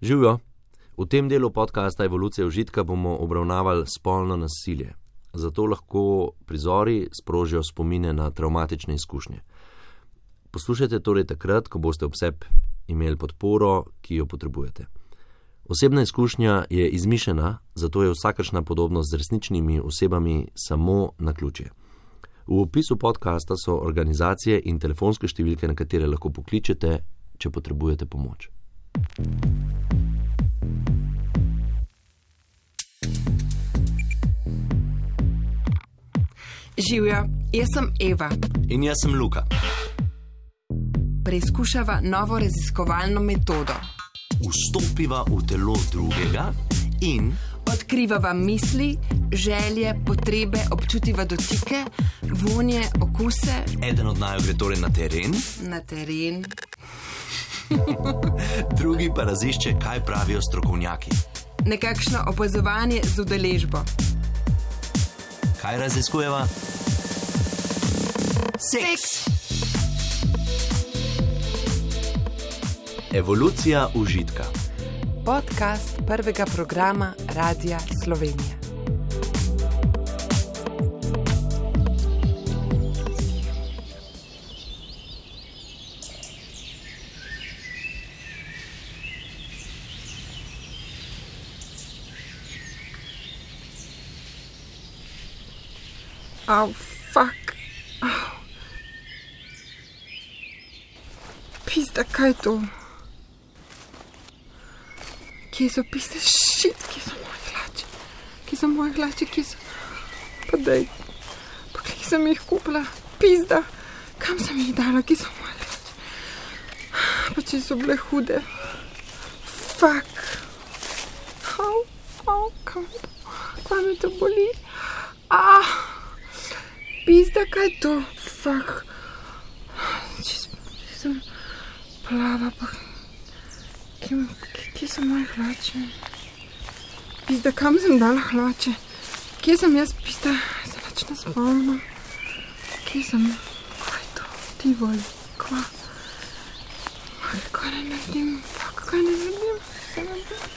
Živijo. V tem delu podcasta Evolucija užitka bomo obravnavali spolno nasilje. Zato lahko prizori sprožijo spomine na traumatične izkušnje. Poslušajte torej takrat, ko boste ob sebi imeli podporo, ki jo potrebujete. Osebna izkušnja je izmišljena, zato je vsakršna podobnost z resničnimi osebami samo na ključje. V opisu podcasta so organizacije in telefonske številke, na katere lahko pokličete, če potrebujete pomoč. Živijo, jaz sem Eva. In jaz sem Luka. Preizkušava novo raziskovalno metodo. Vstopiva v telo drugega in Odkrivava misli, želje, potrebe, občutiva dotike, vonje, okuse eden od naju gre torej na teren, na teren. drugi pa razišče, kaj pravijo strokovnjaki. Nekakšno opazovanje z udeležbo. Kaj raziskujeva? Seks. Evolucija užitka. Podcast prvega programa Radia Slovenija. Oh, fuck. Oh. Pizda, kaj je to? Kje so piste šit, kje so moje hlače? Kje so moje hlače, kje so? Pa dej, pa kje sem jih kupila? Pizda, kam sem jih dala, kje so moje hlače? Pa če so bile hude. Fak. Au, au, kam, kam me to boli? Ah, pizda, kaj je to? Fak. Če sem plava, pa kje, kje, so moje hlače? Pizda, kam sem dala hlače? Kje sem jaz, pizda, se nič ne spomnim. Kje sem, kaj je to, ti voli, kva? Aj, Kaj ne naredim, fak, kaj ne naredim, vse me boli.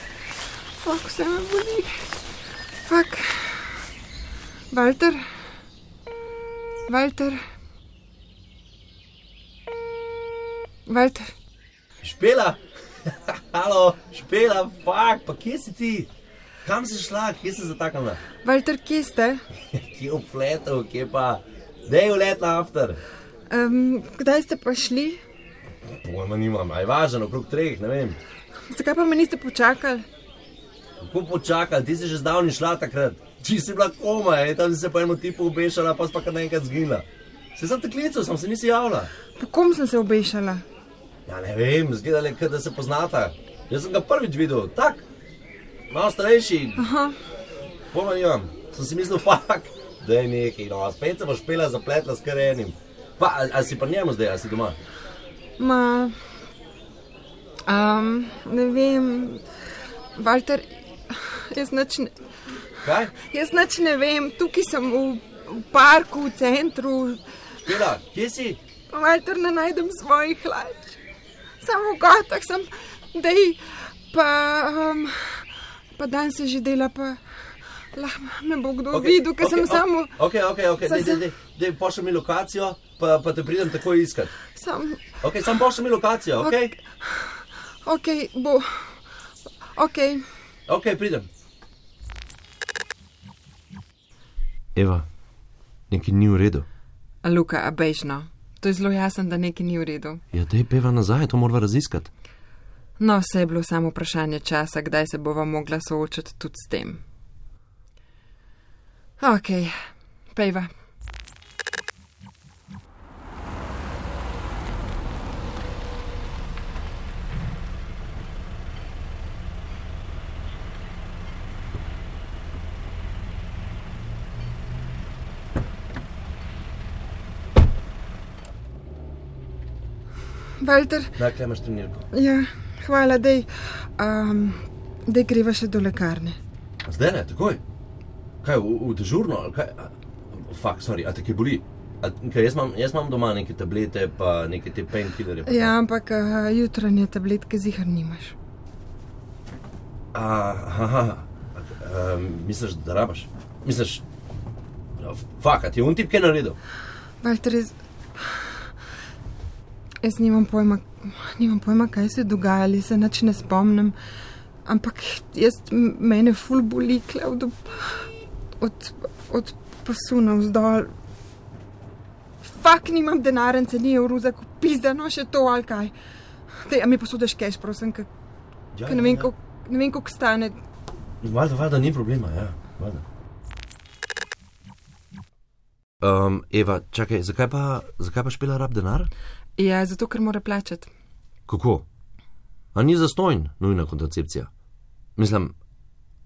Fak, vse me boli. Fak. Walter. Walter. Walter. Špela, halo, špela, fuk, pa kje si ti? Kam si šla, kje si zataknila? Walter, kje ste? Kje v fletu, kje pa? Dej v let na after. Um, kdaj ste pa šli? Pojma nimam, aj važno, okrog treh, ne vem. Zakaj pa me niste počakali? Kako počakal, ti si že zdavni šla takrat. Či si bila koma, je, tam si se po enem tipu obešala, pa si pa kar naenkrat zginila. Se sem te klical, sem se nisi javila. Po kom sem se obešala? Ja, ne vem, zgleda le, da se poznata. Jaz sem ga prvič videl, tak, malo starejši. Aha. Pojma nimam, sem si mislil, fuk, da je nekaj, no, a spet se boš špela zapletla s karenim. Pa, a, a si pa njemu zdaj, a si doma? Ma. Um, ne vem, Walter, jaz nič ne, Kaj? jaz nič ne vem, tukaj sem v, v parku, v centru. Špela, kje si? Walter, ne najdem svojih hlač. Samo v gotah sem, da je, pa, um, pa dan se že dela, pa lahko me bo kdo okay, videl, ker okay, sem samo, Ok, ok, ok, dej, sem- dej, pošlji mi lokacijo, pa, pa te pridem takoj iskat. sam, Ok, sam pošlji mi lokacijo, ok? ok, bo, ok. Ok, pridem. Eva, nekaj ni v redu. Luka, a bežno. To je zelo jasno, da nekaj ni v redu. Ja, te peva nazaj, to moramo raziskati. No, vse je bilo samo vprašanje časa, kdaj se bova mogla soočati tudi s tem. Ok, pejva. Walter, Da, kaj imaš trenirko? ja, hvala, dej, um, dej greva še do lekarne. Zdaj ne, takoj. Kaj, v, v dežurno ali kaj? A, Fak, sorry, a te kaj boli? A, kaj, jaz, imam, jaz imam doma neke tablete, pa neke te painkillerje. pa Ja, ampak uh, jutranje tabletke zihar nimaš. Aha, um, misliš, da rabaš? Misliš, no, fakat, je un tip kaj naredil? Valter, jaz, jaz nimam pojma, nimam pojma, kaj se je dogajalo, se nič ne spomnim. Ampak jaz, mene ful boli, od, od, od pasu navzdol. Fak nimam denarnice, ni evruzak, pizda, no še to ali kaj. Dej, a mi posodeš keš, prosim, ker Ja, ne vem, koliko ne vem, koliko stane. Valjda, valjda ni problema, ja. Valjda. Um, Eva, čakaj, zakaj pa, zakaj pa špela rab denar? Ja, zato ker mora plačati. Kako? A ni zastojn, nujna kontracepcija? Mislim,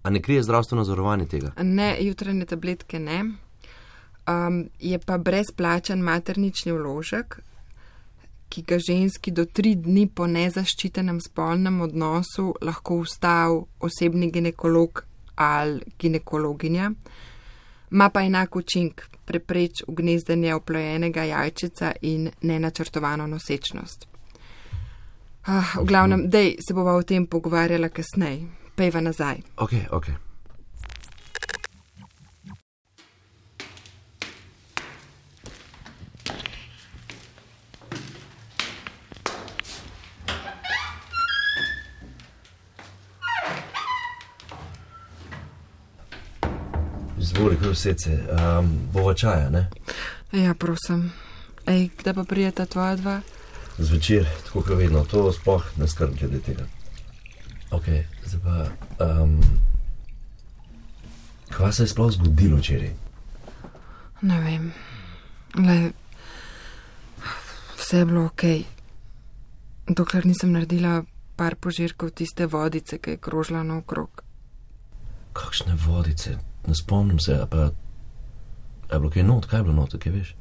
a ne krije zdravstveno zavarovanje tega? Ne, jutranje tabletke ne. Um, je pa brezplačen maternični vložek, ki ga ženski do tri dni po nezaščitenem spolnem odnosu lahko ustav osebni ginekolog ali ginekologinja. Ma pa enak učink, prepreč ugnezdenje oplojenega jajčica in nenačrtovano nosečnost. Ah, v glavnem, dej se bova o tem pogovarjala kasneje. Pejva nazaj. Ok, ok. Zvori, kar vse se, um, bova čaja, ne? Ja, prosim. Ej, kdaj pa prijeta tvoja dva? Zvečer, tako kot vedno, to sploh ne skrb glede tega. Ok, zdaj pa. Um, kaj se je sploh zgodilo včeraj? Ne vem. Le, vse je bilo ok. Dokler nisem naredila par požirkov tiste vodice, ki je krožila naokrog. Kakšne vodice, ne spomnim se, a pa. Je bilo kaj not, kaj je bilo not, kaj veš?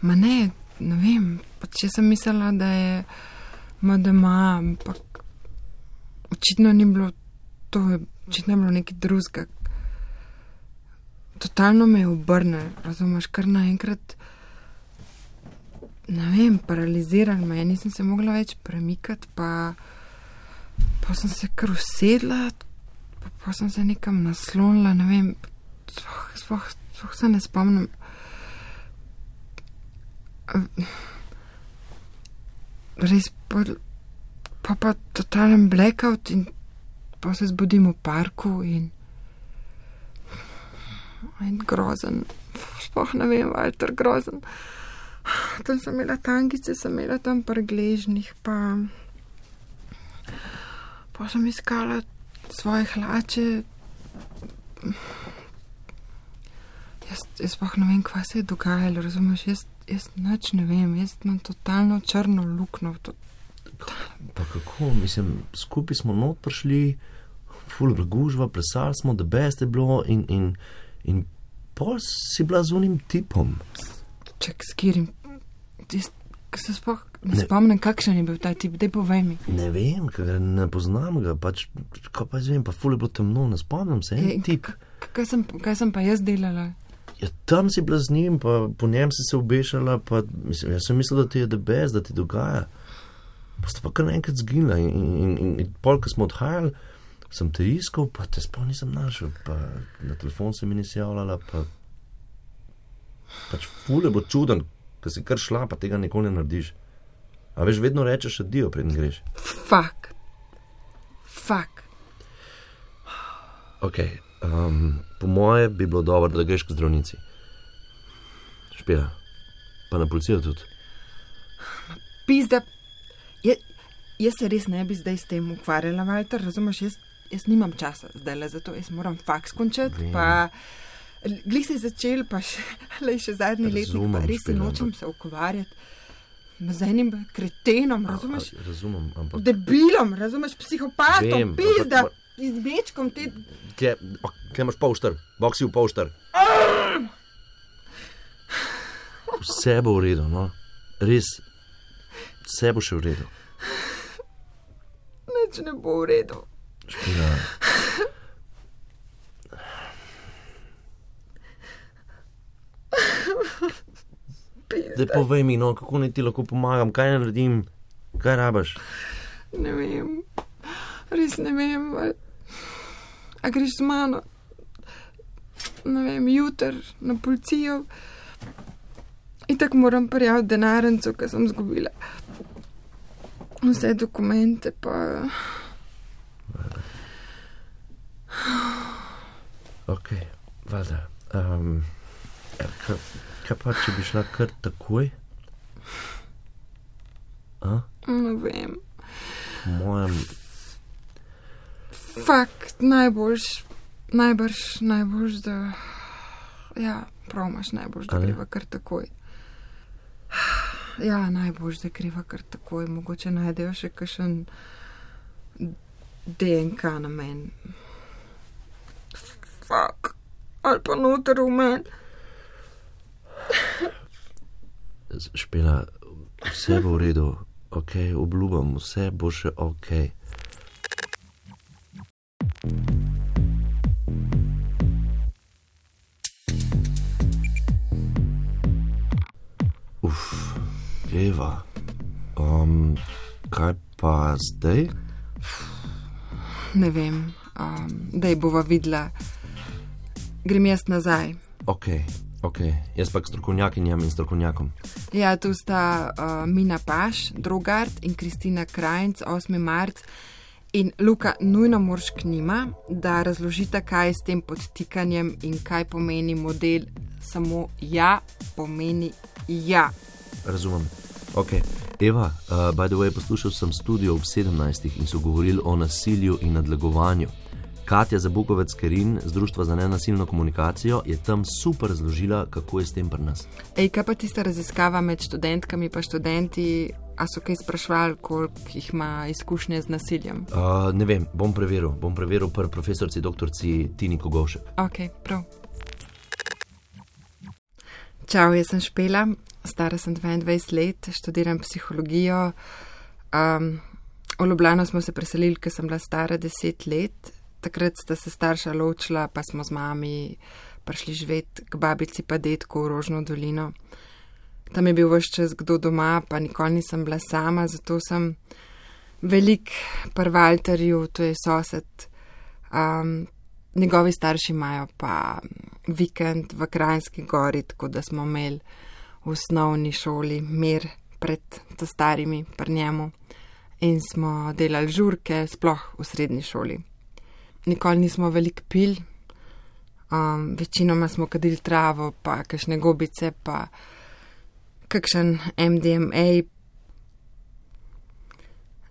Ma ne, ne vem. Pač jaz sem mislila, da je MDMA, ampak očitno ni bilo to, očitno je bilo nekaj drugega. Totalno me je obrnil, razumeš, kar naenkrat. Ne vem, paraliziral me je, nisem se mogla več premikati, pa, pa sem se kar usedla, pa, sem se nekam naslonila, ne vem, sploh, sploh, sploh se ne spomnim. Res pa, pa, pa totalen blackout in pa se zbudim v parku in, in grozen. Sploh ne vem, Walter, grozen. Tam sem imela tangice, sem imela tam pregležnih, pa, pa sem iskala svoje hlače. Jaz, jaz sploh ne vem, kaj se je dogajalo, razumeš? Jaz, jaz nič ne vem, jaz imam totalno črno luknjo. To, Pa kako, mislim, skupaj smo not prišli, full gužva, plesali smo, da best je bilo in, in, in pol si bila z unim tipom. ček, skirim. Jaz ke se sploh ne, spomnim, kakšen je bil ta tip, daj povej mi. Ne vem, ker ga ne poznam ga, pač, kaj pa jaz vem, pa full je bilo temno, ne spomnim se, en tip. k- Kaj sem, kaj sem pa jaz delala? Ja, tam si bila z njim, pa po njem si se obešala, pa mislim, jaz sem mislil, da ti je debes, da ti dogaja. Pa sta pa kar naenkrat zginila in, in, in, in, pol, ko smo odhajali, sem te iskal, pa te sploh nisem našel, pa na telefon se mi nisi javljala, pa pač fule bo čuden, da si kar šla, pa tega nikoli ne narediš. A veš, vedno rečeš adijo, preden greš. Fak. Fak. Ok, um, po moje bi bilo dobro, da greš k zdravnici. Špela, pa na policijo tudi. Pizda. Je, jaz se res ne bi zdaj s tem ukvarjala, Walter, razumeš? Jaz, jaz nimam časa zdaj le za to, jaz moram faks končati. Vem. Pa, glih se je začel, pa še, le še zadnji Razumem, res se nočem se ukvarjati. Z enim kretenom, razumeš? A, razumem, ampak. Debilom, razumeš, psihopatom, pizda, ampak- izmečkom te. Kje, oh, kje imaš polšter, boksi v polšter. Vse bo v redu, no. Res, vse bo še v redu. Nič ne bo v redu. Špila. Zdaj povej mi, no, kako naj ti lahko pomagam, kaj naredim, kaj rabaš. Ne vem. res ne vem, a greš z mano, ne vem, jutr na policijo. In tako moram prijaviti denarnico, ki sem zgubila. Vse dokumente pa. Ok, valjda. Um, kaj, pa, če bi šla kar takoj? A? Ne vem. Po mojem, Fakt, najboljš, najbrž, najboljš, da. Ja, prav imaš najboljš, da greva kar takoj. Ja, najboljš, da greva kar takoj. Mogoče najdejo še kakšen DNK na meni. Fak, ali pa noter v meni. Špela, vse bo v redu, ok, obljubim, vse bo še ok. Uf, Eva, um, kaj pa zdaj? Ne vem, um, da je bova videla. Grem jaz nazaj. Ok, ok, jaz pa k strokovnjakinjam in strokovnjakom. Ja, tu sta uh, Mina Paš, Drogart in Kristina Krajnc, 8. marc. In Luka, nujno moraš k njima, da razložita, kaj je s tem podtikanjem in kaj pomeni model. Samo ja pomeni ja. Razumem. Ok, Eva, uh, by the way, poslušal sem studio ob 17. in so govorili o nasilju in nadlegovanju. Katja Zabukovec Kerin z Društva za nenasilno komunikacijo je tam super razložila, kako je s tem pri nas. Ej, kaj pa tista raziskava med študentkami in študenti, a so kaj sprašvali, koliko jih ima izkušnje z nasiljem? Uh, ne vem, bom preveril, bom preveril pri profesorici dr. Tini Kogovšek. Ok, prav. Čau, jaz sem Špela, stara sem 22 let, študiram psihologijo. Um, v Ljubljano smo se preselili, ker sem bila stara 10 let. Takrat sta se starša ločila, pa smo z mami prišli živeti k babici pa detku v Rožno dolino. Tam je bil vse čas kdo doma, pa nikoli nisem bila sama, zato sem velik pri Walterju, to je sosed. Um, njegovi starši imajo pa vikend v Krajinski gori, tako da smo imeli v osnovni šoli mir pred starimi pri njemu in smo delali žurke, sploh v srednji šoli. Nikoli nismo veliko pil, um, večinoma smo kadili travo, pa kakšne gobice, pa kakšen MDMA.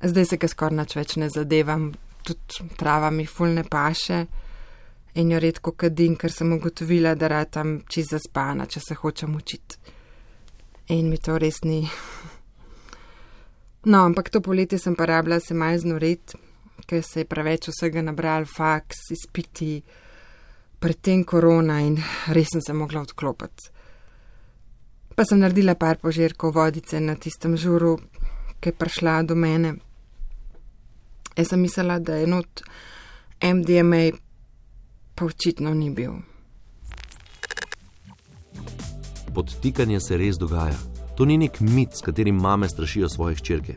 Zdaj se ga skoraj nič več ne zadevam, tudi trava mi fulne paše in jo redko kadim, ker sem ugotovila, da ratam čez zaspana, če se hočem učiti. In mi to res ni. No, ampak to poletje sem pa rabila se malo znorit, ker se je preveč vsega nabral, faks, izpiti, predtem korona in res sem se mogla odklopiti. Pa sem naredila par požirkov vodice na tistem žuru, ki je prišla do mene. Jaz sem mislila, da je not MDMA, pa očitno ni bil. Podtikanje se res dogaja. To ni nek mit, s katerim mame strašijo svoje hčerke.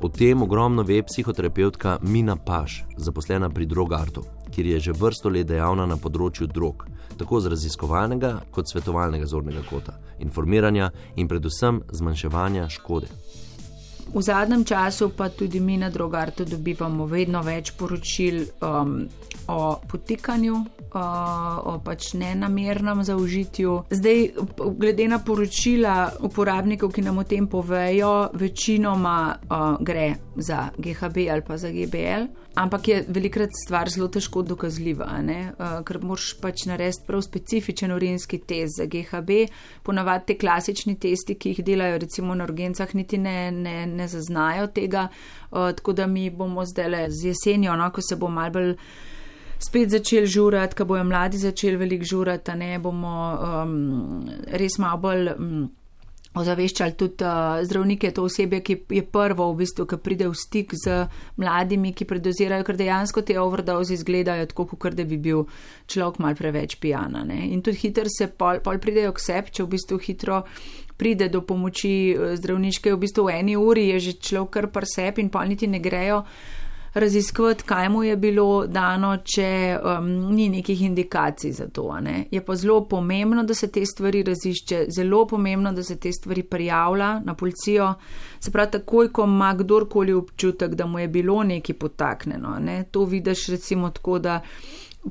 O tem ogromno ve psihoterapeutka Mina Paš, zaposlena pri Drogartu, kjer je že vrsto let dejavna na področju drog, tako z raziskovalnega kot svetovalnega zornega kota, informiranja in predvsem zmanjševanja škode. V zadnjem času pa tudi mi na Drogartu dobivamo vedno več poročil um, o potikanju, uh, o pač nenamernem zaužitju. Zdaj, glede na poročila uporabnikov, ki nam o tem povejo, večinoma uh, gre za GHB ali pa za GBL. Ampak je velikrat stvar zelo težko dokazljiva, uh, ker moraš pač narediti prav specifičen urinski test za GHB. Ponavadi te klasični testi, ki jih delajo recimo na urgencah, niti ne, ne, ne zaznajo tega. Uh, tako da mi bomo zdaj z jesenjo, no, ko se bo mal bolj spet začeli žurati, ko bojo mladi začeli veliko žurati, a ne bomo um, res malo bolj. Um, ozaveščali tudi uh, zdravnike, to osebje, ki je prvo v bistvu, ki pride v stik z mladimi, ki predozirajo, ker dejansko te overdose izgledajo tako, kot da bi bil človek mal preveč pijana. Ne? In tudi hitro se pol, pol pridejo k sebi, če v bistvu hitro pride do pomoči eh, zdravniške, v bistvu v eni uri je že človek kar par sebi in pol niti ne grejo. Raziskovati, kaj mu je bilo dano, če um, ni nekih indikacij za to. Ne. Je pa zelo pomembno, da se te stvari razišče, zelo pomembno, da se te stvari prijavlja na policijo. Se pravi, takoj, ko ima kdorkoli občutek, da mu je bilo nekaj potaknjeno. Ne. To vidiš recimo tako, da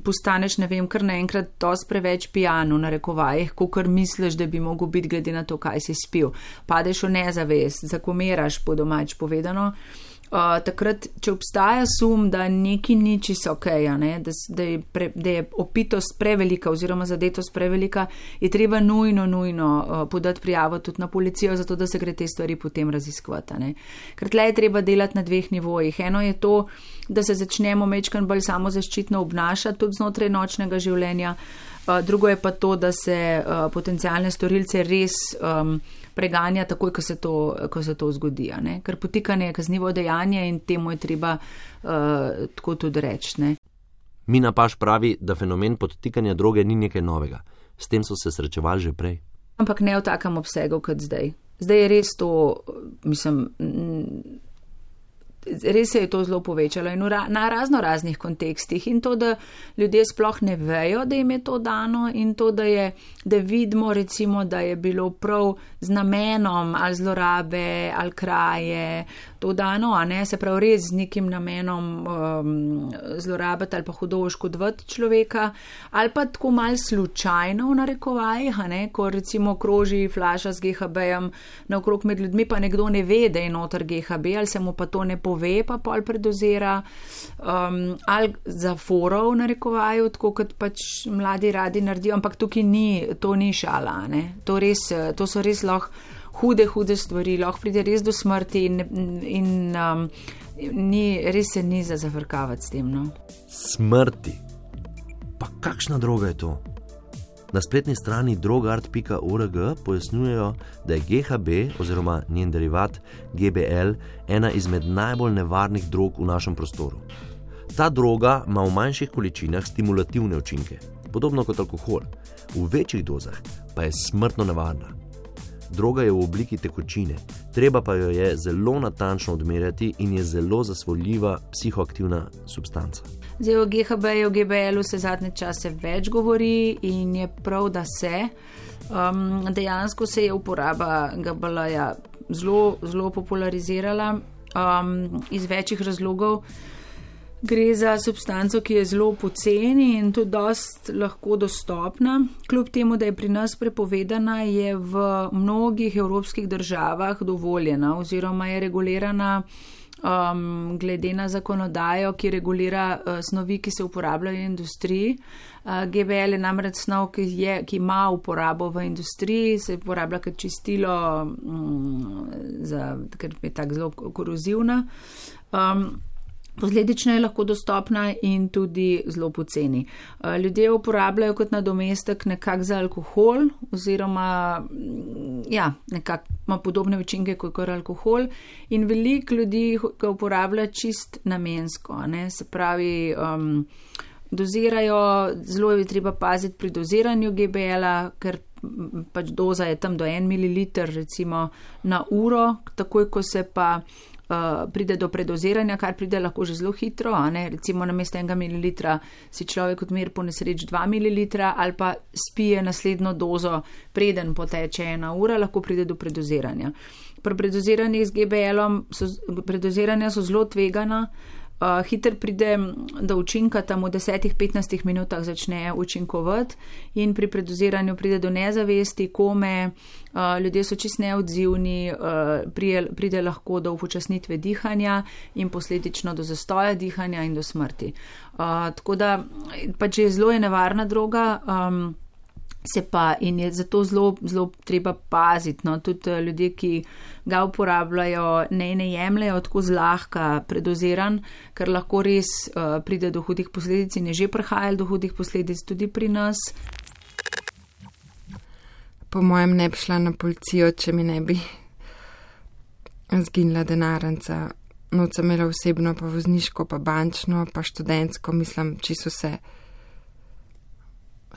postaneš, ne vem, kar naenkrat dosti preveč pijan, na rekovajih, kot kar misliš, da bi mogel biti, glede na to, kaj si spil. Padeš v nezavest, zakomeraš po domač povedano. Uh, takrat, če obstaja sum, da neki ni čisto ok, ne, da, da, je pre, da je opitost prevelika oziroma zadetost prevelika, je treba nujno, nujno uh, podati prijavo tudi na policijo, zato da se gre te stvari potem raziskovati. Ker tle je treba delati na dveh nivojih. Eno je to, da se začnemo mečkan bolj samozaščitno obnašati tudi znotraj nočnega življenja, uh, drugo je pa to, da se uh, potencijalne storilce res. Um, preganja takoj, ko se to, ko se to zgodi. Ker potikanje je kaznivo dejanje in temu je treba uh, tako tudi reči. Mina paš pravi, da fenomen podtikanja droge ni nekaj novega. S tem so se srečevali že prej. Ampak ne v takem obsegu kot zdaj. Zdaj je res to, mislim res se je to zelo povečalo in ra, na razno raznih kontekstih. In to, da ljudje sploh ne vejo, da jim je to dano, in to, da, je, da vidimo, recimo, da je bilo prav z namenom ali zlorabe ali kraje to dano, a ne? Se prav res z nekim namenom um, zlorabiti ali pa hudo oškodovati človeka, ali pa tako mal slučajno v narekovajih, a ne, ko recimo kroži flaša z GHB-jem naokrog med ljudmi, pa nekdo ne ve, da je noter GHB ali se mu pa to ne pove, pa pol predozira, um, ali za foro v narekovaju, tako kot pač mladi radi naredijo, ampak tukaj ni, to ni šala, ne, to, res, to so res lahko hude, hude stvari, lahko pride res do smrti in, in um, ni, res se ni za zavrkavati s tem. No. Smrti. Pa kakšna droga je to? Na spletni strani drogart.org pojasnjujejo, da je GHB oziroma njen derivat GBL ena izmed najbolj nevarnih drog v našem prostoru. Ta droga ima v manjših količinah stimulativne učinke, podobno kot alkohol, v večjih dozah pa je smrtno nevarna. Droga je v obliki tekočine, treba pa jo je zelo natančno odmerjati in je zelo zasvoljiva psihoaktivna substanca. Zdaj o GHB-ju, GBL-u se zadnje čase več govori in je prav, da se. Um, dejansko se je uporaba GBL-ja zelo, zelo popularizirala um, iz večjih razlogov. Gre za substanco, ki je zelo poceni in tudi dost lahko dostopna. Kljub temu, da je pri nas prepovedana, je v mnogih evropskih državah dovoljena oziroma je regulirana um, glede na zakonodajo, ki regulira uh, snovi, ki se uporabljajo v industriji. Uh, GBL je namreč snov, ki, je, ki ima uporabo v industriji, se uporablja kot čistilo, um, za, ker je tako zelo korozivna. Um, Posledično je lahko dostopna in tudi zelo poceni. Eh, ljudje uporabljajo kot nadomestek nekak za alkohol oziroma mm, ja, nekak ima podobne učinke kot kar alkohol in veliko ljudi ga uporablja čist namensko. Ne? Se pravi, um, dozirajo, zelo je treba paziti pri doziranju GBL-a, ker pač doza je tam do 1 ml recimo na uro, takoj ko se pa uh, pride do predoziranja, kar pride lahko že zelo hitro. Recimo na mesto enega mililitra si človek odmer po nesreč 2 mililitra ali pa spije naslednjo dozo, preden poteče ena ura, lahko pride do predoziranja. Pri predoziranju z GBL-om so, so zelo tvegana. Uh, hiter pride do učinka, tam v 10-15 minutah začne učinkovati in pri predoziranju pride do nezavesti, kome, uh, ljudje so čist neodzivni, uh, prije, pride lahko do upočasnitve dihanja in posledično do zastoja dihanja in do smrti. Uh, tako da pač je zelo je nevarna droga. Um, se pa in je zato zelo, zelo treba paziti. No, tudi eh, ljudje, ki ga uporabljajo, ne, ne jemljajo tako zlahka predoziran, ker lahko res uh, pride do hudih posledic in je že prihajal do hudih posledic tudi pri nas. Po mojem ne bi šla na policijo, če mi ne bi zginila denarnica. Noč sem imela osebno, pa vozniško, pa bančno, pa študentsko, mislim, čisto vse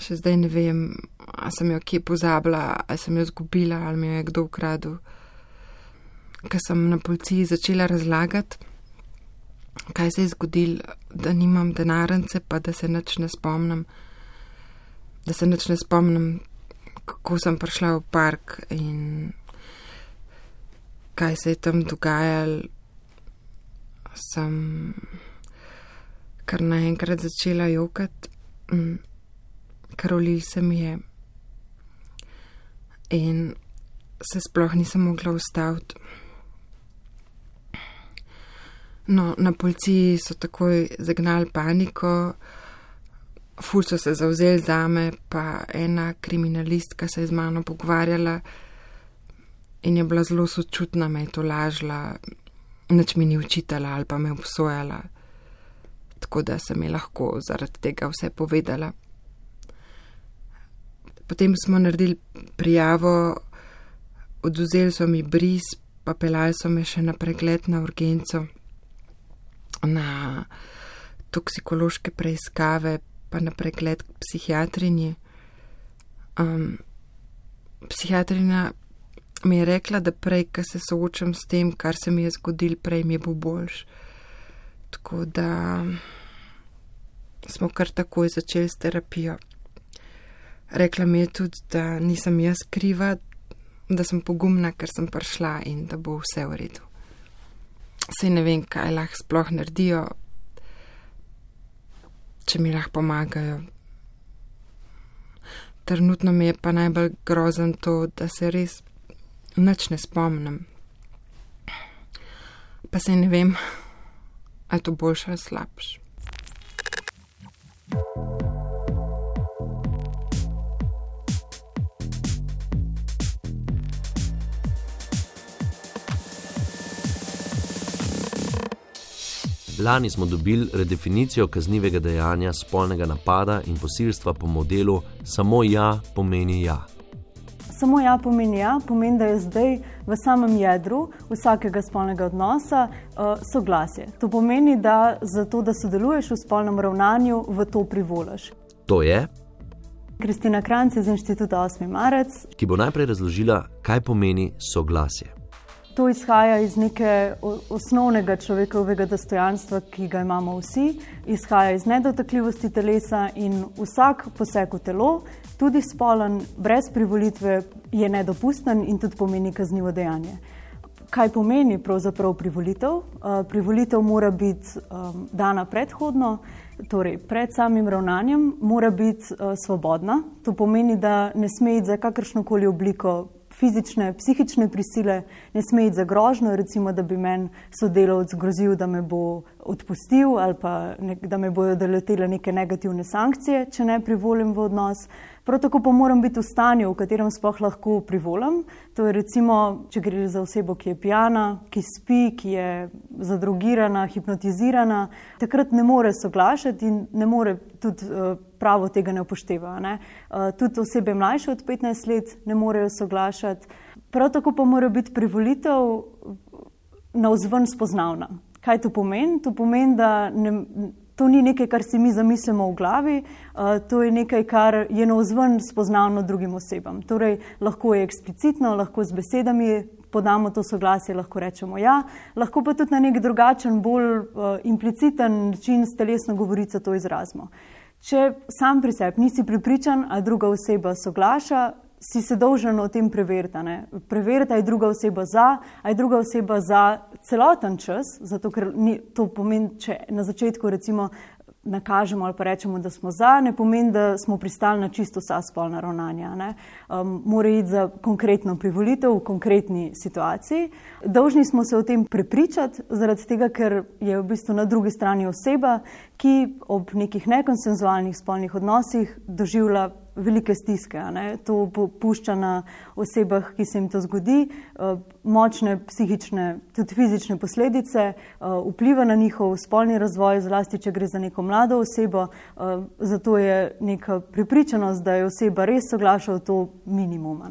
še zdaj ne vem, ali sem jo kje pozabila, ali sem jo zgubila, ali mi jo je kdo ukradel. Ker sem na policiji začela razlagati, kaj se je zgodilo, da nimam denarnice, pa da se nič ne spomnim, da se nič ne spomnim, kako sem prišla v park in kaj se je tam dogajalo. Sem kar naenkrat začela jokati, mm, karolil se mi je in se sploh nisem mogla ustaviti. No, na policiji so takoj zagnali paniko, ful so se zauzeli za me, pa ena kriminalistka se je z mano pogovarjala in je bila zelo sočutna, me je to lažla, nič mi ni učitala ali pa me obsojala, tako da sem ji lahko zaradi tega vse povedala. Potem smo naredili prijavo, oduzeli so mi bris, pa pelali so me še na pregled na urgenco na toksikološke preiskave, pa na pregled k psihiatrinji. Um, psihiatrina mi je rekla, da prej, ko se soočam s tem, kar se mi je zgodil, prej mi bo boljš. Tako da smo kar takoj začeli s terapijo. Rekla mi je tudi, da nisem jaz kriva, da sem pogumna, ker sem prišla in da bo vse v redu se ne vem, kaj lahko sploh naredijo, če mi lahko pomagajo. Trenutno mi je pa najbolj grozen to, da se res nič ne spomnim. Pa se ne vem, ali je to boljše ali slabše. Lani smo dobili redefinicijo kaznivega dejanja spolnega napada in posilstva po modelu Samo ja pomeni ja. Samo ja pomeni ja, pomeni, da je zdaj v samem jedru vsakega spolnega odnosa uh, soglasje. To pomeni, da za to, da sodeluješ v spolnem ravnanju, v to privoliš. To je Kristina Kranc iz Inštituta 8. marec, ki bo najprej razložila, kaj pomeni soglasje. To izhaja iz neke osnovnega človekovega dostojanstva, ki ga imamo vsi, izhaja iz nedotakljivosti telesa in vsak poseg v telo, tudi spolen, brez privolitve, je nedopusten in tudi pomeni kaznivo dejanje. Kaj pomeni pravzaprav privolitev? Uh, privolitev mora biti um, dana predhodno, torej pred samim ravnanjem, mora biti uh, svobodna. To pomeni, da ne sme iti za kakršno koli obliko fizične, psihične prisile, ne sme iti za grožno, recimo, da bi meni sodelovec grozil, da me bo odpustil ali pa ne, da me bodo doletele neke negativne sankcije, če ne privolim v odnos. Prav tako pa moram biti v stanju, v katerem sploh lahko privolim. To je recimo, če gre za osebo, ki je pijana, ki spi, ki je zadrogirana, hipnotizirana, takrat ne more soglašati in ne more tudi uh, pravo tega ne upošteva. Ne? Uh, tudi osebe mlajše od 15 let ne morejo soglašati. Prav tako pa mora biti privolitev na vzven spoznavna. Kaj to pomeni? To pomeni, da ne, to ni nekaj, kar si mi zamislimo v glavi, uh, to je nekaj, kar je na vzven spoznavno drugim osebam. Torej, lahko je eksplicitno, lahko z besedami podamo to soglasje, lahko rečemo ja, lahko pa tudi na nek drugačen, bolj uh, impliciten način s telesno govorico to izrazimo. Če sam pri sebi nisi pripričan, a druga oseba soglaša, si se dolžen o tem preveriti. Preveriti, ali je druga oseba za, ali je druga oseba za celoten čas, zato ker ni, to pomeni, če na začetku recimo nakažemo ali pa rečemo, da smo za, ne pomeni, da smo pristali na čisto vsa spolna ravnanja. Um, mora iti za konkretno privolitev v konkretni situaciji. Dolžni smo se o tem prepričati, zaradi tega, ker je v bistvu na drugi strani oseba, ki ob nekih nekonsenzualnih spolnih odnosih doživlja velike stiske. To pušča na osebah, ki se jim to zgodi, uh, močne psihične, tudi fizične posledice, uh, vpliva na njihov spolni razvoj, zlasti če gre za neko mlado osebo. Uh, zato je neka pripričanost, da je oseba res soglaša v to minimum.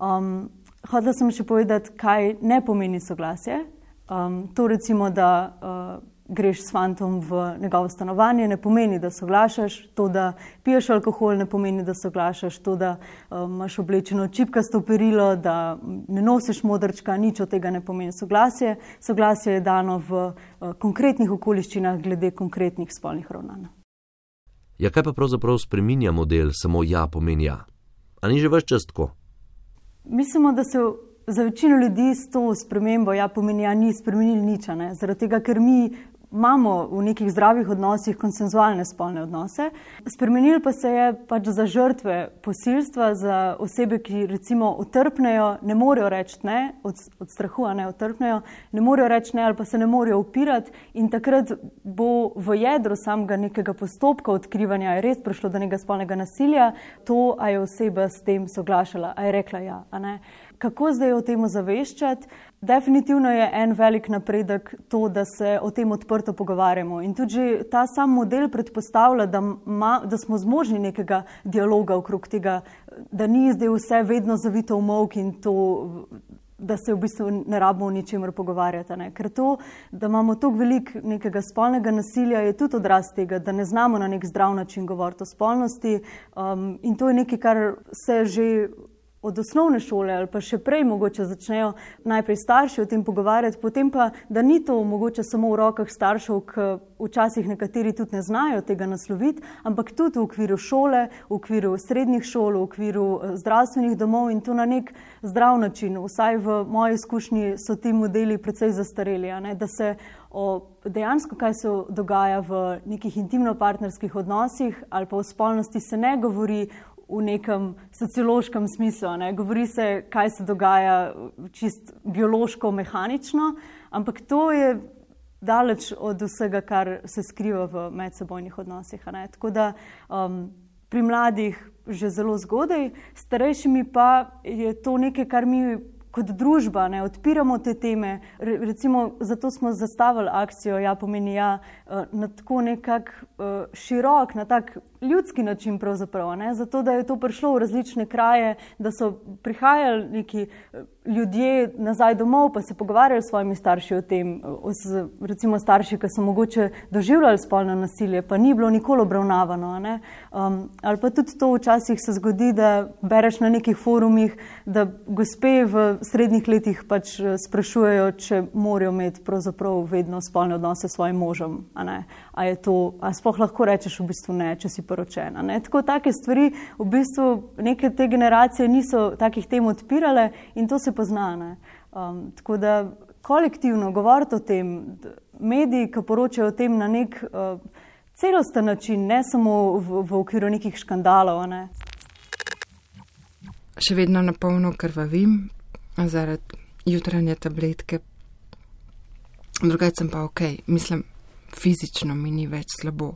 Um, Hodla sem še povedati, kaj ne pomeni soglasje. Um, to recimo, da uh, greš s fantom v njegovo stanovanje, ne pomeni, da soglašaš, to, da piješ alkohol, ne pomeni, da soglašaš, to, da um, imaš oblečeno čipkasto perilo, da ne nosiš modrčka, nič od tega ne pomeni soglasje. Soglasje je dano v uh, konkretnih okoliščinah glede konkretnih spolnih ravnanj. Ja, kaj pa pravzaprav spreminja model, samo ja pomeni ja? Ali ni že več čas tako? Mislimo, da se za večino ljudi s to spremembo, ja, pomeni, da ja, ni spremenili nič, zaradi tega, ker mi imamo v nekih zdravih odnosih konsenzualne spolne odnose. Spremenil pa se je pač za žrtve posilstva, za osebe, ki recimo utrpnejo, ne morejo reči ne, od, od strahu, a ne utrpnejo, ne morejo reči ne ali pa se ne morejo upirati in takrat bo v jedru samega nekega postopka odkrivanja, je res prišlo do nekega spolnega nasilja, to, a je oseba s tem soglašala, a je rekla ja, a ne. Kako zdaj o tem zaveščati? Definitivno je en velik napredek to, da se o tem odprto pogovarjamo. In tudi ta sam model predpostavlja, da, ma, da smo zmožni nekega dialoga okrog tega, da ni zdaj vse vedno zavito v mok in to, da se v bistvu ne rabimo o ničemer pogovarjati. Ne? Ker to, da imamo toliko velik nekega spolnega nasilja, je tudi odraz tega, da ne znamo na nek zdrav način govoriti o spolnosti. Um, in to je nekaj, kar se že od osnovne šole ali pa še prej mogoče začnejo najprej starši o tem pogovarjati, potem pa, da ni to mogoče samo v rokah staršev, ki včasih nekateri tudi ne znajo tega nasloviti, ampak tudi v okviru šole, v okviru srednjih šol, v okviru eh, zdravstvenih domov in to na nek zdrav način. Vsaj v moji izkušnji so ti modeli precej zastareli, da se o dejansko, kaj se dogaja v nekih intimno-partnerskih odnosih ali pa o spolnosti se ne govori v nekem sociološkem smislu. Ne. Govori se, kaj se dogaja čist biološko, mehanično, ampak to je daleč od vsega, kar se skriva v medsebojnih odnosih. Tako da um, pri mladih že zelo zgodaj, starejšimi pa je to nekaj, kar mi kot družba ne, odpiramo te teme. Re, recimo, zato smo zastavili akcijo, ja, pomeni ja, eh, na tako nekak uh, širok, na tak ljudski način, ne, zato da je to prišlo v različne kraje, da so prihajali neki uh, ljudje nazaj domov, pa se pogovarjali s svojimi starši o tem, z, recimo starši, ki so mogoče doživljali spolno nasilje, pa ni bilo nikoli obravnavano. Um, ali pa tudi to včasih se zgodi, da bereš na nekih forumih, da gospe v srednjih letih pač eh, sprašujejo, če morajo imeti pravzaprav vedno spolne odnose s svojim možem. A, a je to, a sploh lahko rečeš v bistvu ne, če si poročena. Ne? Tako take stvari v bistvu neke te generacije niso takih tem odpirale in to se poznane. Um, tako da kolektivno govoriti o tem, mediji, ki poročajo o tem na nek uh, celosten način, ne samo v, v okviru nekih škandalov. Ne. Še vedno na polno krvavim zaradi jutranje tabletke. Drugače sem pa ok, mislim, fizično mi ni več slabo.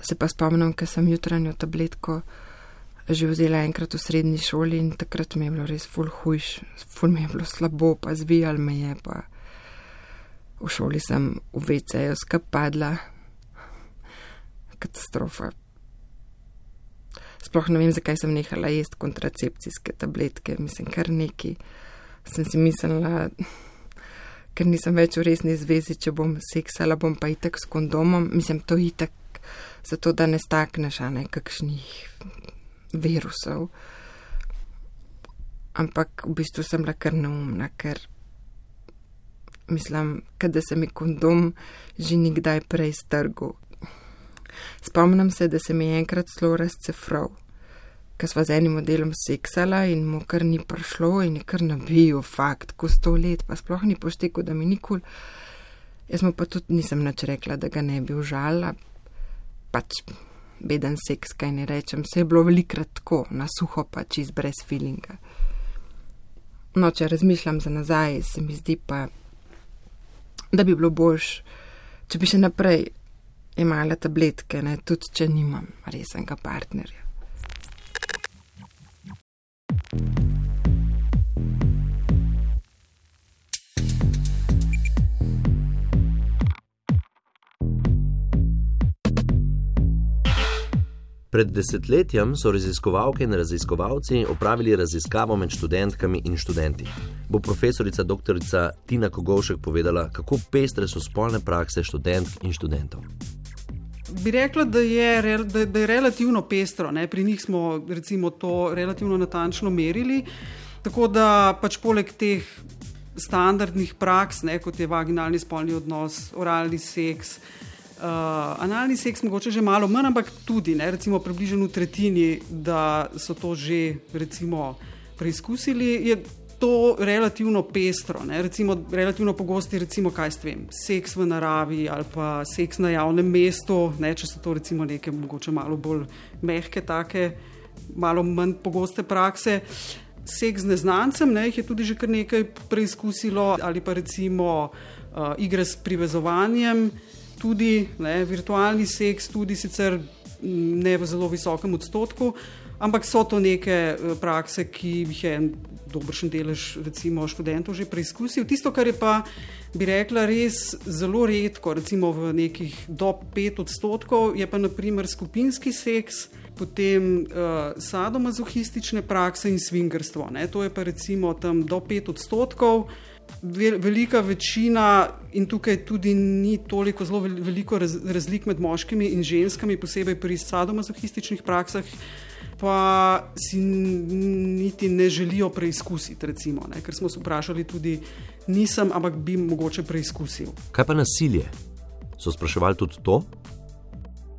Se pa spomnim, ker sem jutranjo tabletko že vzela enkrat v srednji šoli in takrat mi je bilo res ful hujš, ful mi je bilo slabo, pa zvijal me je, pa v šoli sem v VC-ju skapadla. Katastrofa. Sploh ne vem, zakaj sem nehala jesti kontracepcijske tabletke, mislim, kar neki. Sem si mislila, ker nisem več v resni zvezi, če bom seksala, bom pa itek s kondomom, mislim, to itek, zato da ne stakneš, a ne kakšnih virusov. Ampak v bistvu sem bila kar neumna, ker mislim, da se mi kondom že nikdaj prej strgal. Spomnim se, da se mi je enkrat zelo razcefral, ker sva z enim modelom seksala in mu kar ni prišlo in je kar nabil fakt, ko sto let, pa sploh ni poštekel, da mi nikul. Jaz mu pa tudi nisem nič rekla, da ga ne bi užala, pač beden seks, kaj ne rečem, se je bilo velikrat tako, na suho pa čist brez feelinga. No, če razmišljam za nazaj, se mi zdi pa, da bi bilo bož, če bi še naprej imala tabletke, ne, tudi če nimam resnega partnerja. Pred desetletjem so raziskovalke in raziskovalci opravili raziskavo med študentkami in študenti. Bo profesorica dr. Tina Kogovšek povedala, kako pestre so spolne prakse študentk in študentov. Bi rekla, da je, da, da je relativno pestro. Ne? Pri njih smo recimo, to relativno natančno merili. Tako da pač poleg teh standardnih praks, ne, kot je vaginalni spolni odnos, oralni seks, uh, analni seks, mogoče že malo manj, ampak tudi, ne, recimo, približno v tretjini, da so to že recimo, preizkusili. Je, To relativno pestro, ne? recimo, relativno pogosti, recimo, kaj s tem, seks v naravi ali pa seks na javnem mestu, ne? če so to recimo neke mogoče malo bolj mehke, take, malo manj pogoste prakse. Seks z neznancem, ne? jih je tudi že kar nekaj preizkusilo, ali pa recimo uh, igre s privezovanjem, tudi ne? virtualni seks, tudi sicer ne v zelo visokem odstotku. Ampak so to neke prakse, ki jih je dobršen delež recimo, študentov že preizkusil. Tisto, kar je pa, bi rekla, res zelo redko, recimo v nekih do 5 odstotkov, je pa naprimer skupinski seks, potem uh, sadomazohistične prakse in svingerstvo. Ne? To je pa recimo tam do 5 odstotkov. Velika večina, in tukaj tudi ni toliko zelo veliko razlik med moškimi in ženskami, posebej pri sadomazohističnih praksah, pa si niti ne želijo preizkusiti. Recimo, Ker smo se vprašali, tudi nisem, ampak bi mogoče preizkusil. Kaj pa nasilje? So spraševali tudi to?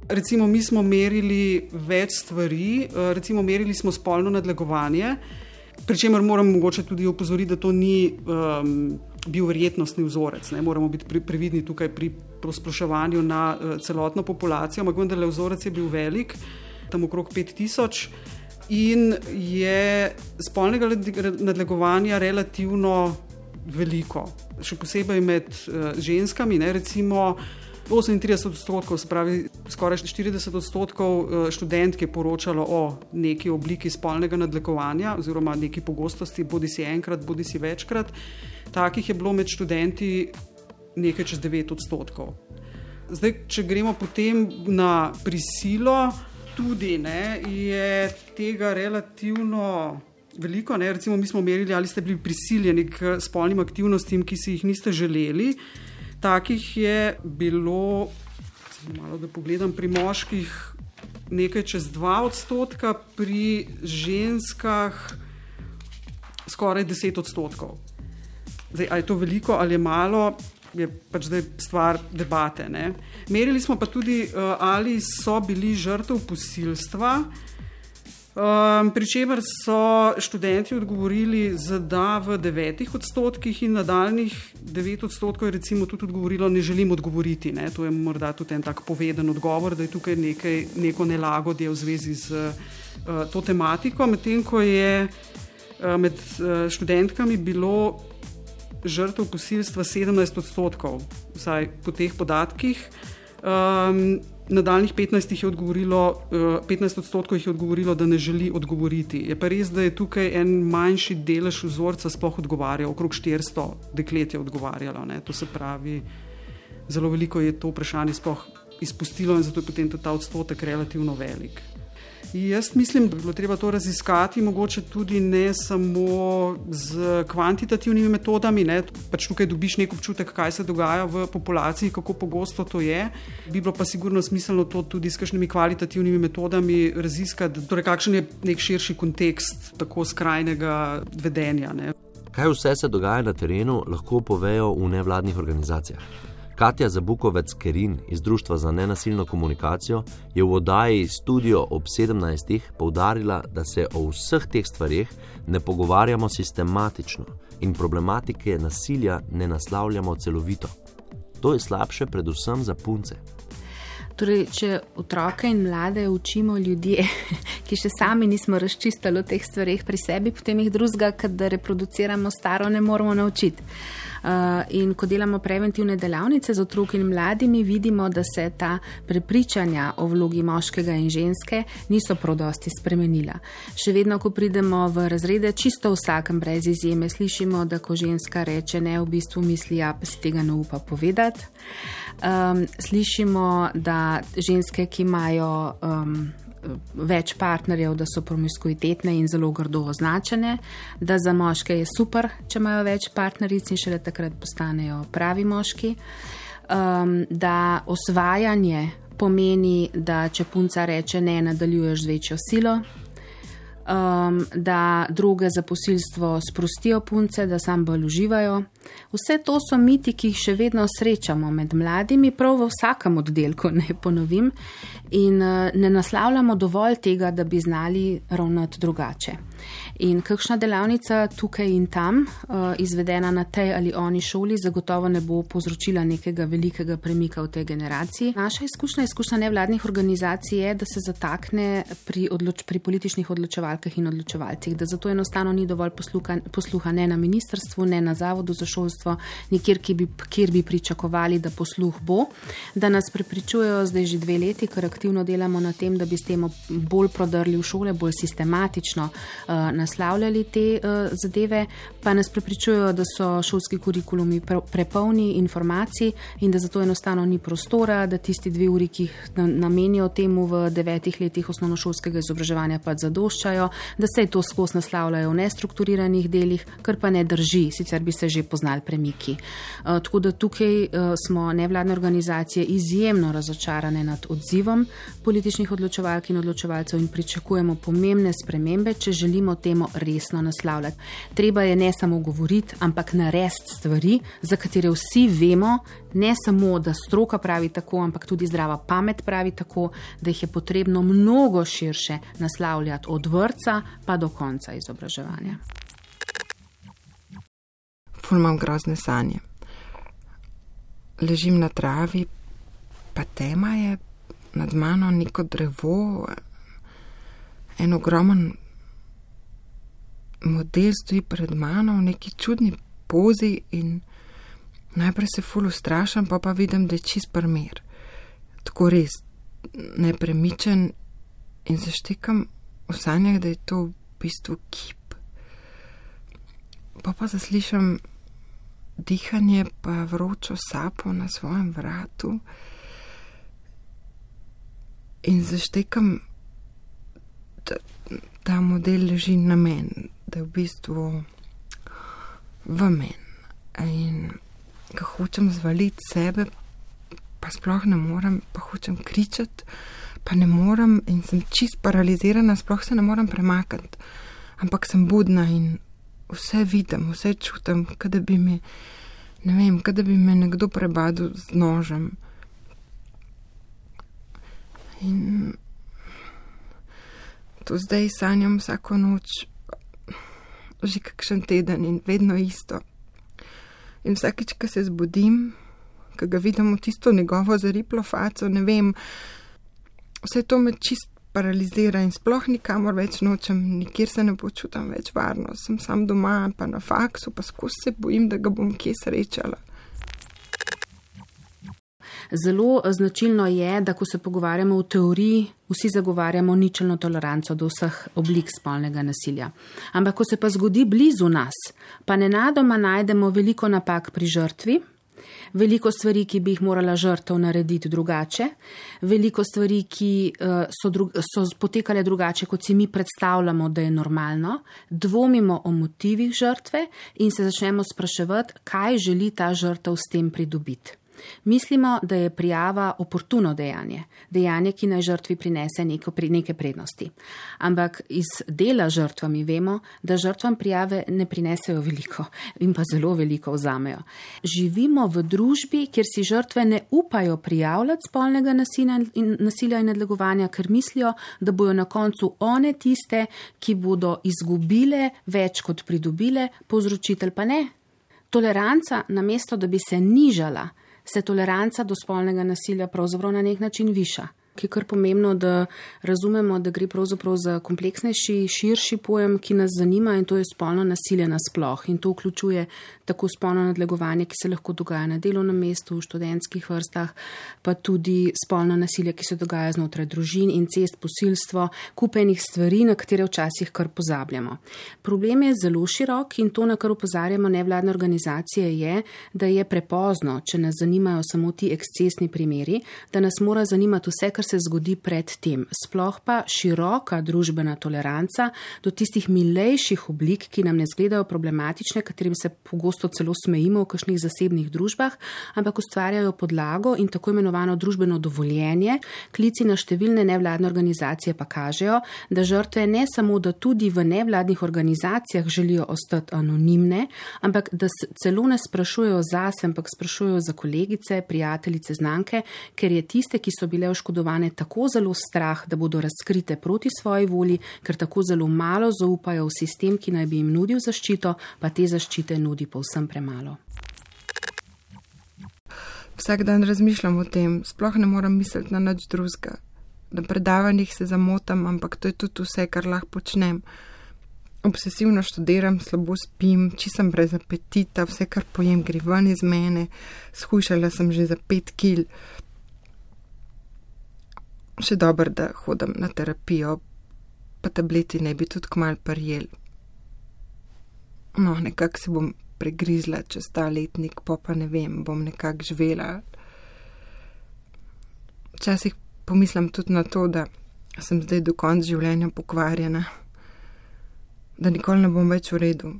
Recimo, mi smo merili več stvari, eh, recimo, merili smo spolno nadlegovanje, pri čemer moram mogoče tudi opozoriti, da to ni um, bil verjetnostni vzorec. Ne? Moramo biti previdni tukaj pri spraševanju na uh, celotno populacijo, ampak vendarle vzorec je bil velik tam okrog 5000, in je spolnega nadlegovanja relativno veliko, še posebej med uh, ženskami. Ne, recimo 38 odstotkov, spravi skoraj 40 odstotkov uh, študentk je poročalo o neki obliki spolnega nadlegovanja oziroma neki pogostosti, bodi si enkrat, bodi si večkrat. Takih je bilo med študenti nekaj čez 9 odstotkov. Zdaj, če gremo potem na prisilo, tudi ne, je tega relativno veliko. Ne. Recimo, mi smo merili, ali ste bili prisiljeni k spolnim aktivnostim, ki si jih niste želeli. Takih je bilo, malo da pogledam, pri moških nekaj čez 2 odstotka, pri ženskah skoraj 10 odstotkov. Zdaj, ali je to veliko ali je malo, je pač zdaj stvar debate. Ne. Merili smo pa tudi, uh, ali so bili žrtev posilstva, um, pri čemer so študenti odgovorili z da v devetih odstotkih in nadaljnih devet odstotkov je recimo tudi odgovorilo, ne želim odgovoriti. Ne. To je morda tudi en tak poveden odgovor, da je tukaj nekaj, neko nelagodje v zvezi z uh, to tematiko, medtem ko je uh, med uh, študentkami bilo žrtev posilstva 17 odstotkov, vsaj po teh podatkih. Um, Nadaljnih 15, je odgovorilo, 15 uh, odstotkov jih je odgovorilo, da ne želi odgovoriti. Je pa res, da je tukaj en manjši delež vzorca sploh odgovarjal, okrog 400 deklet je odgovarjalo. Ne. To se pravi, zelo veliko je to vprašanje sploh izpustilo in zato je potem ta odstotek relativno velik. Jaz mislim, da bi bilo treba to raziskati, mogoče tudi ne samo z kvantitativnimi metodami. Ne. Pač tukaj dobiš nek občutek, kaj se dogaja v populaciji, kako pogosto to je. Bi bilo pa sigurno smiselno to tudi s kakšnimi kvalitativnimi metodami raziskati, torej kakšen je nek širši kontekst tako skrajnega vedenja. Ne. Kaj vse se dogaja na terenu, lahko povejo v nevladnih organizacijah. Katja Zabukovec Kerin iz Društva za nenasilno komunikacijo je v oddaji Studio ob 17. poudarila, da se o vseh teh stvarih ne pogovarjamo sistematično in problematike nasilja ne naslavljamo celovito. To je slabše, predvsem za punce. Torej, če otroke in mlade učimo ljudje, ki še sami nismo razčistili o teh stvarih pri sebi, potem jih drugega, da reproduciramo staro, ne moramo naučiti. Eh, in ko delamo preventivne delavnice z otroki in mladimi, vidimo, da se ta prepričanja o vlogi moškega in ženske niso prodosti spremenila. Še vedno, ko pridemo v razrede, čisto vsakem brez izjeme, slišimo, da ko ženska reče ne, v bistvu misli, ja, pa si tega ne upa povedati. Um, slišimo, da ženske, ki imajo um, več partnerjev, da so promiskuitetne in zelo grdo označene, da za moške je super, če imajo več partneric in šele takrat postanejo pravi moški, um, da osvajanje pomeni, da če punca reče ne, nadaljuješ z večjo silo. Um, da druge za posilstvo sprostijo punce, da sam bolj uživajo. Vse to so miti, ki jih še vedno srečamo med mladimi, prav v vsakem oddelku, ne ponovim, in uh, ne naslavljamo dovolj tega, da bi znali ravnati drugače. In kakšna delavnica tukaj in tam, uh, izvedena na tej ali oni šoli, zagotovo ne bo povzročila nekega velikega premika v tej generaciji. Naša izkušnja, izkušnja nevladnih organizacij je, da se zatakne pri, odloč, pri političnih odločevalkah in odločevalcih, da zato enostavno ni dovolj posluha, posluha ne na ministrstvu, ne na zavodu za šolstvo, nikjer, kjer bi, kjer bi pričakovali, da posluh bo, da nas prepričujejo zdaj že dve leti, ker aktivno delamo na tem, da bi s tem bolj prodrli v šole, bolj sistematično uh, naslavljali te uh, zadeve, pa nas prepričujejo, da so šolski kurikulumi pre, prepolni informacij in da zato enostavno ni prostora, da tisti dve uri, ki jih namenijo temu v devetih letih osnovnošolskega izobraževanja, pa zadoščajo, da se to skozi naslavljajo v nestrukturiranih delih, kar pa ne drži, sicer bi se že poznali premiki. Uh, tako da tukaj uh, smo nevladne organizacije izjemno razočarane nad odzivom političnih odločevalk in odločevalcev in pričakujemo pomembne spremembe, če želimo temo resno naslavljati. Treba je ne samo govoriti, ampak narediti stvari, za katere vsi vemo, ne samo, da stroka pravi tako, ampak tudi zdrava pamet pravi tako, da jih je potrebno mnogo širše naslavljati od vrca pa do konca izobraževanja. Ful imam grozne sanje. Ležim na travi, pa tema je nad mano neko drevo, en ogromen model stoji pred mano v neki čudni pozi in najprej se ful ustrašam, pa pa vidim, da je čist primer. Tako res nepremičen in zaštekam v sanjah, da je to v bistvu kip. Pa pa zaslišam dihanje, pa vročo sapo na svojem vratu in zaštekam, da ta model leži na meni, da je v bistvu v meni. In ko hočem zvaliti sebe, pa sploh ne morem, pa hočem kričati, pa ne morem in sem čist paralizirana, sploh se ne morem premakniti. Ampak sem budna in vse vidim, vse čutim, kada bi me, ne vem, kada bi me nekdo prebadil z nožem. In to zdaj sanjam vsako noč, že kakšen teden in vedno isto. In vsakeč, ko se zbudim, ko ga vidim v tisto njegovo zariplo faco, ne vem, vse to me čist paralizira in sploh nikamor več nočem, nikjer se ne počutam več varno, sem sam doma, pa na faksu, pa skozi se bojim, da ga bom kje srečala. Zelo značilno je, da ko se pogovarjamo v teoriji, vsi zagovarjamo ničelno toleranco do vseh oblik spolnega nasilja. Ampak, ko se pa zgodi blizu nas, pa nenadoma najdemo veliko napak pri žrtvi, veliko stvari, ki bi jih morala žrtev narediti drugače, veliko stvari, ki so, dru so potekale drugače, kot si mi predstavljamo, da je normalno, dvomimo o motivih žrtve in se začnemo spraševati, kaj želi ta žrtev s tem pridobiti. Mislimo, da je prijava oportuno dejanje, dejanje, ki naj žrtvi prinese neko, neke prednosti. Ampak iz dela žrtvami vemo, da žrtvam prijave ne prinesejo veliko in pa zelo veliko vzamejo. Živimo v družbi, kjer si žrtve ne upajo prijavljati spolnega nasilja in, nasilja in nadlegovanja, ker mislijo, da bojo na koncu one tiste, ki bodo izgubile več kot pridobile, povzročitelj pa ne. Toleranca, namesto da bi se nižala, se toleranca do spolnega nasilja pravzaprav na nek način viša. Ki je kar pomembno, da razumemo, da gre pravzaprav za kompleksnejši, širši pojem, ki nas zanima in to je spolno nasilje nasploh. In to vključuje tako spolno nadlegovanje, ki se lahko dogaja na delovnem mestu, v študentskih vrstah, pa tudi spolno nasilje, ki se dogaja znotraj družin, incest, posilstvo, kupenih stvari, na katere včasih kar pozabljamo. Problem je zelo širok in to, na kar upozarjamo nevladne organizacije, je, da je prepozno, če nas zanimajo samo ti ekscesni primeri, da nas mora zanimati vse, kar se zgodi pred tem. Sploh pa široka družbena toleranca do tistih milejših oblik, ki nam ne zgledajo problematične, katerim se pogosto celo smejimo v kakšnih zasebnih družbah, ampak ustvarjajo podlago in tako imenovano družbeno dovoljenje. Klici na številne nevladne organizacije pa kažejo, da žrtve ne samo, da tudi v nevladnih organizacijah želijo ostati anonimne, ampak da celo ne sprašujejo zase, ampak sprašujejo za kolegice, prijateljice, znanke, ker je tiste, ki so bile oškodovane, tako zelo strah, da bodo razkrite proti svoji volji, ker tako zelo malo zaupajo v sistem, ki naj bi jim nudil zaščito, pa te zaščite nudi povsem premalo. Vsak dan razmišljam o tem, sploh ne moram misliti na nič drugega. Na predavanjih se zamotam, ampak to je tudi vse, kar lahko počnem. Obsesivno študiram, slabo spim, če sem brez apetita, vse, kar pojem, gre ven iz mene, skušala sem že za pet kil. Še dobro, da hodim na terapijo, pa tableti ne bi tudi kmal prijel. No, nekako se bom pregrizla čez ta letnik, pa pa ne vem, bom nekako živela. Včasih pomislim tudi na to, da sem zdaj do konca življenja pokvarjena, da nikoli ne bom več v redu,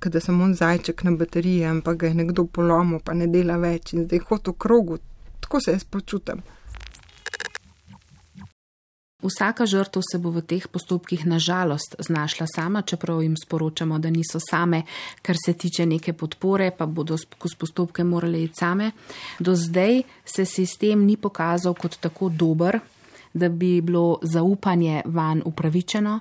da sem on zajček na bateriji, ampak ga je nekdo polomil, pa ne dela več in zdaj hod v krogu, tako se jaz počutim. Vsaka žrtev se bo v teh postopkih nažalost znašla sama, čeprav jim sporočamo, da niso same, kar se tiče neke podpore, pa bodo skozi postopke morali iti same. Do zdaj se sistem ni pokazal kot tako dober, da bi bilo zaupanje van upravičeno.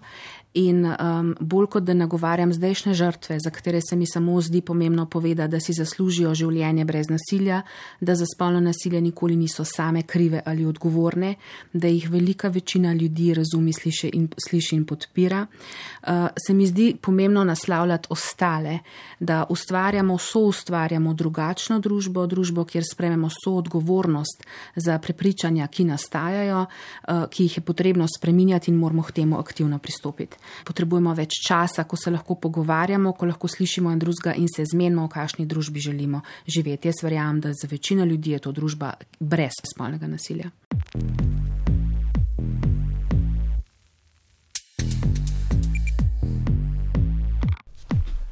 In um, bolj kot da nagovarjam zdajšnje žrtve, za katere se mi samo zdi pomembno povedati, da si zaslužijo življenje brez nasilja, da za spolno nasilje nikoli niso same krive ali odgovorne, da jih velika večina ljudi razumi, sliši in, sliši in podpira, uh, se mi zdi pomembno naslavljati ostale, da ustvarjamo, so ustvarjamo drugačno družbo, družbo, kjer sprememo so odgovornost za prepričanja, ki nastajajo, uh, ki jih je potrebno spreminjati in moramo k temu aktivno pristopiti potrebujemo več časa, ko se lahko pogovarjamo, ko lahko slišimo en drugega in se zmenimo, v kakšni družbi želimo živeti. Jaz verjamem, da za večino ljudi je to družba brez spolnega nasilja.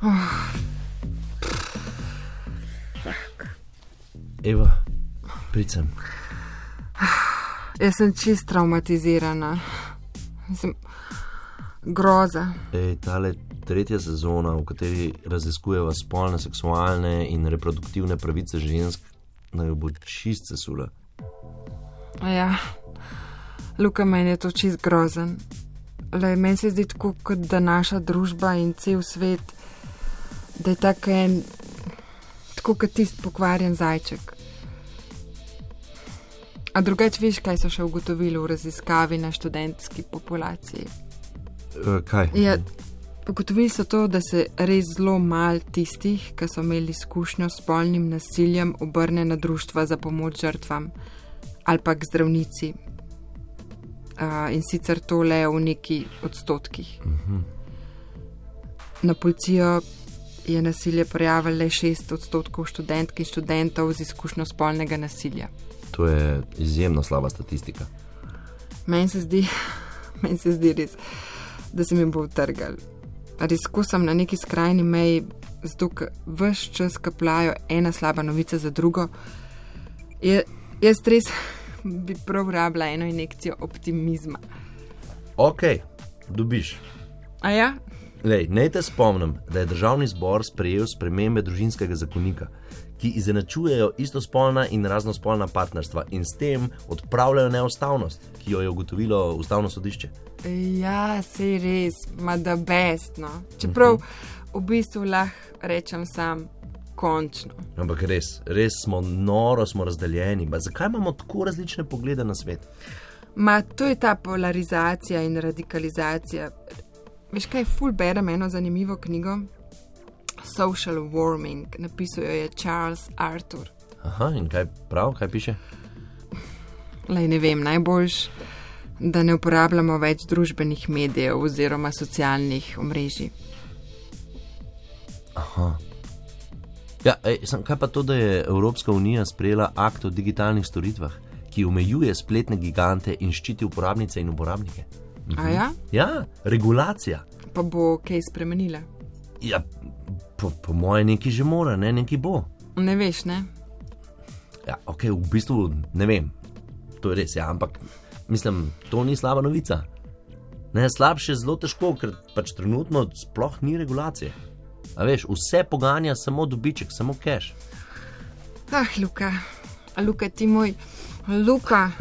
Oh. Eva, pridem. Jaz sem čist traumatizirana. Sem, groza. Ej, tale tretja sezona, v kateri raziskujeva spolne, seksualne in reproduktivne pravice žensk, naj bo čist sesula. Ja, Luka, meni je to čist grozen. Le meni se zdi tako, kot da naša družba in cel svet, da je tako en, tako kot tisti pokvarjen zajček. A drugače, veš, kaj so še ugotovili v raziskavi na študentski populaciji? Kaj? Ja, Pogotovili so to, da se res zelo malo tistih, ki so imeli izkušnjo s spolnim nasiljem, obrne na društva za pomoč žrtvam ali pa k zdravnici. Uh, in sicer to le v neki odstotkih. Uh Mhm. -huh. Na policijo je nasilje prijavilo le 6 odstotkov študentk in študentov z izkušnjo spolnega nasilja. To je izjemno slaba statistika. Meni se zdi, meni se zdi res da se mi bo utrgal. Res, ko sem na neki skrajni meji, zato vse čas kapljajo ena slaba novica za drugo, je, jaz res bi prav rabila eno injekcijo optimizma. Ok, dobiš. A ja? Lej, naj te spomnim, da je državni zbor sprejel spremembe družinskega zakonika, ki izenačujejo istospolna in raznospolna partnerstva in s tem odpravljajo neustavnost, ki jo je ugotovilo ustavno sodišče. Ja, se res, ima da bestno. Čeprav uh -huh. v bistvu lahko rečem sam končno. Ampak res, res smo noro, smo razdeljeni. Ba, zakaj imamo tako različne poglede na svet? Ma, to je ta polarizacija in radikalizacija. Veš kaj, ful berem eno zanimivo knjigo. Social warming, napisal jo je Charles Arthur. Aha, in kaj prav, kaj piše? Lej ne vem, najboljš, da ne uporabljamo več družbenih medijev oziroma socialnih omrežij. Aha. Ja, ej, sem, kaj pa to, da je Evropska unija sprejela akt o digitalnih storitvah, ki omejuje spletne gigante in ščiti uporabnice in uporabnike? A ja, Ja, regulacija. pa bo kaj spremenila. Ja, po, po moje neki že mora, ne neki bo. Ne veš, ne? Ja, ok, v bistvu ne vem, to je res, ja, ampak mislim, to ni slaba novica. Ne, slabše je zelo težko, ker pač trenutno sploh ni regulacije. A veš, vse poganja samo dobiček, samo cash. Ah, Luka, Luka ti moj, Luka.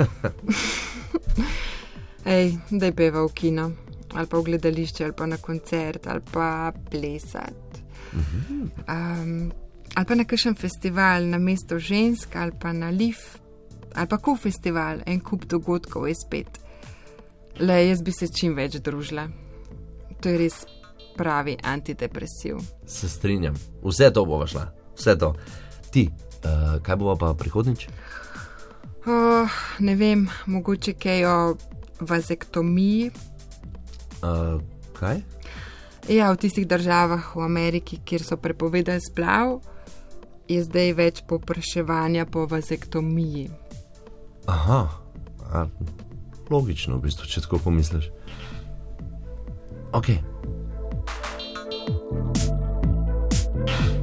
Ej, da je peva v kino, ali pa v gledališče, ali pa na koncert, ali pa plesati. Um, ali pa na kakšen festival na mesto žensk, ali pa na Lif, ali pa kov festival, en kup dogodkov je spet. Le jaz bi se čim več družila. To je res pravi antidepresiv. Se strinjam, vse to bo šla, vse to. Ti, uh, kaj bo pa prihodnič? Oh, ne vem, mogoče kaj o vazektomiji. Uh, kaj? Ja, v tistih državah v Ameriki, kjer so prepovedali splav, je zdaj več popraševanja po vazektomiji. Aha, a, logično, v bistvu, če tako pomisliš. Ok. thank you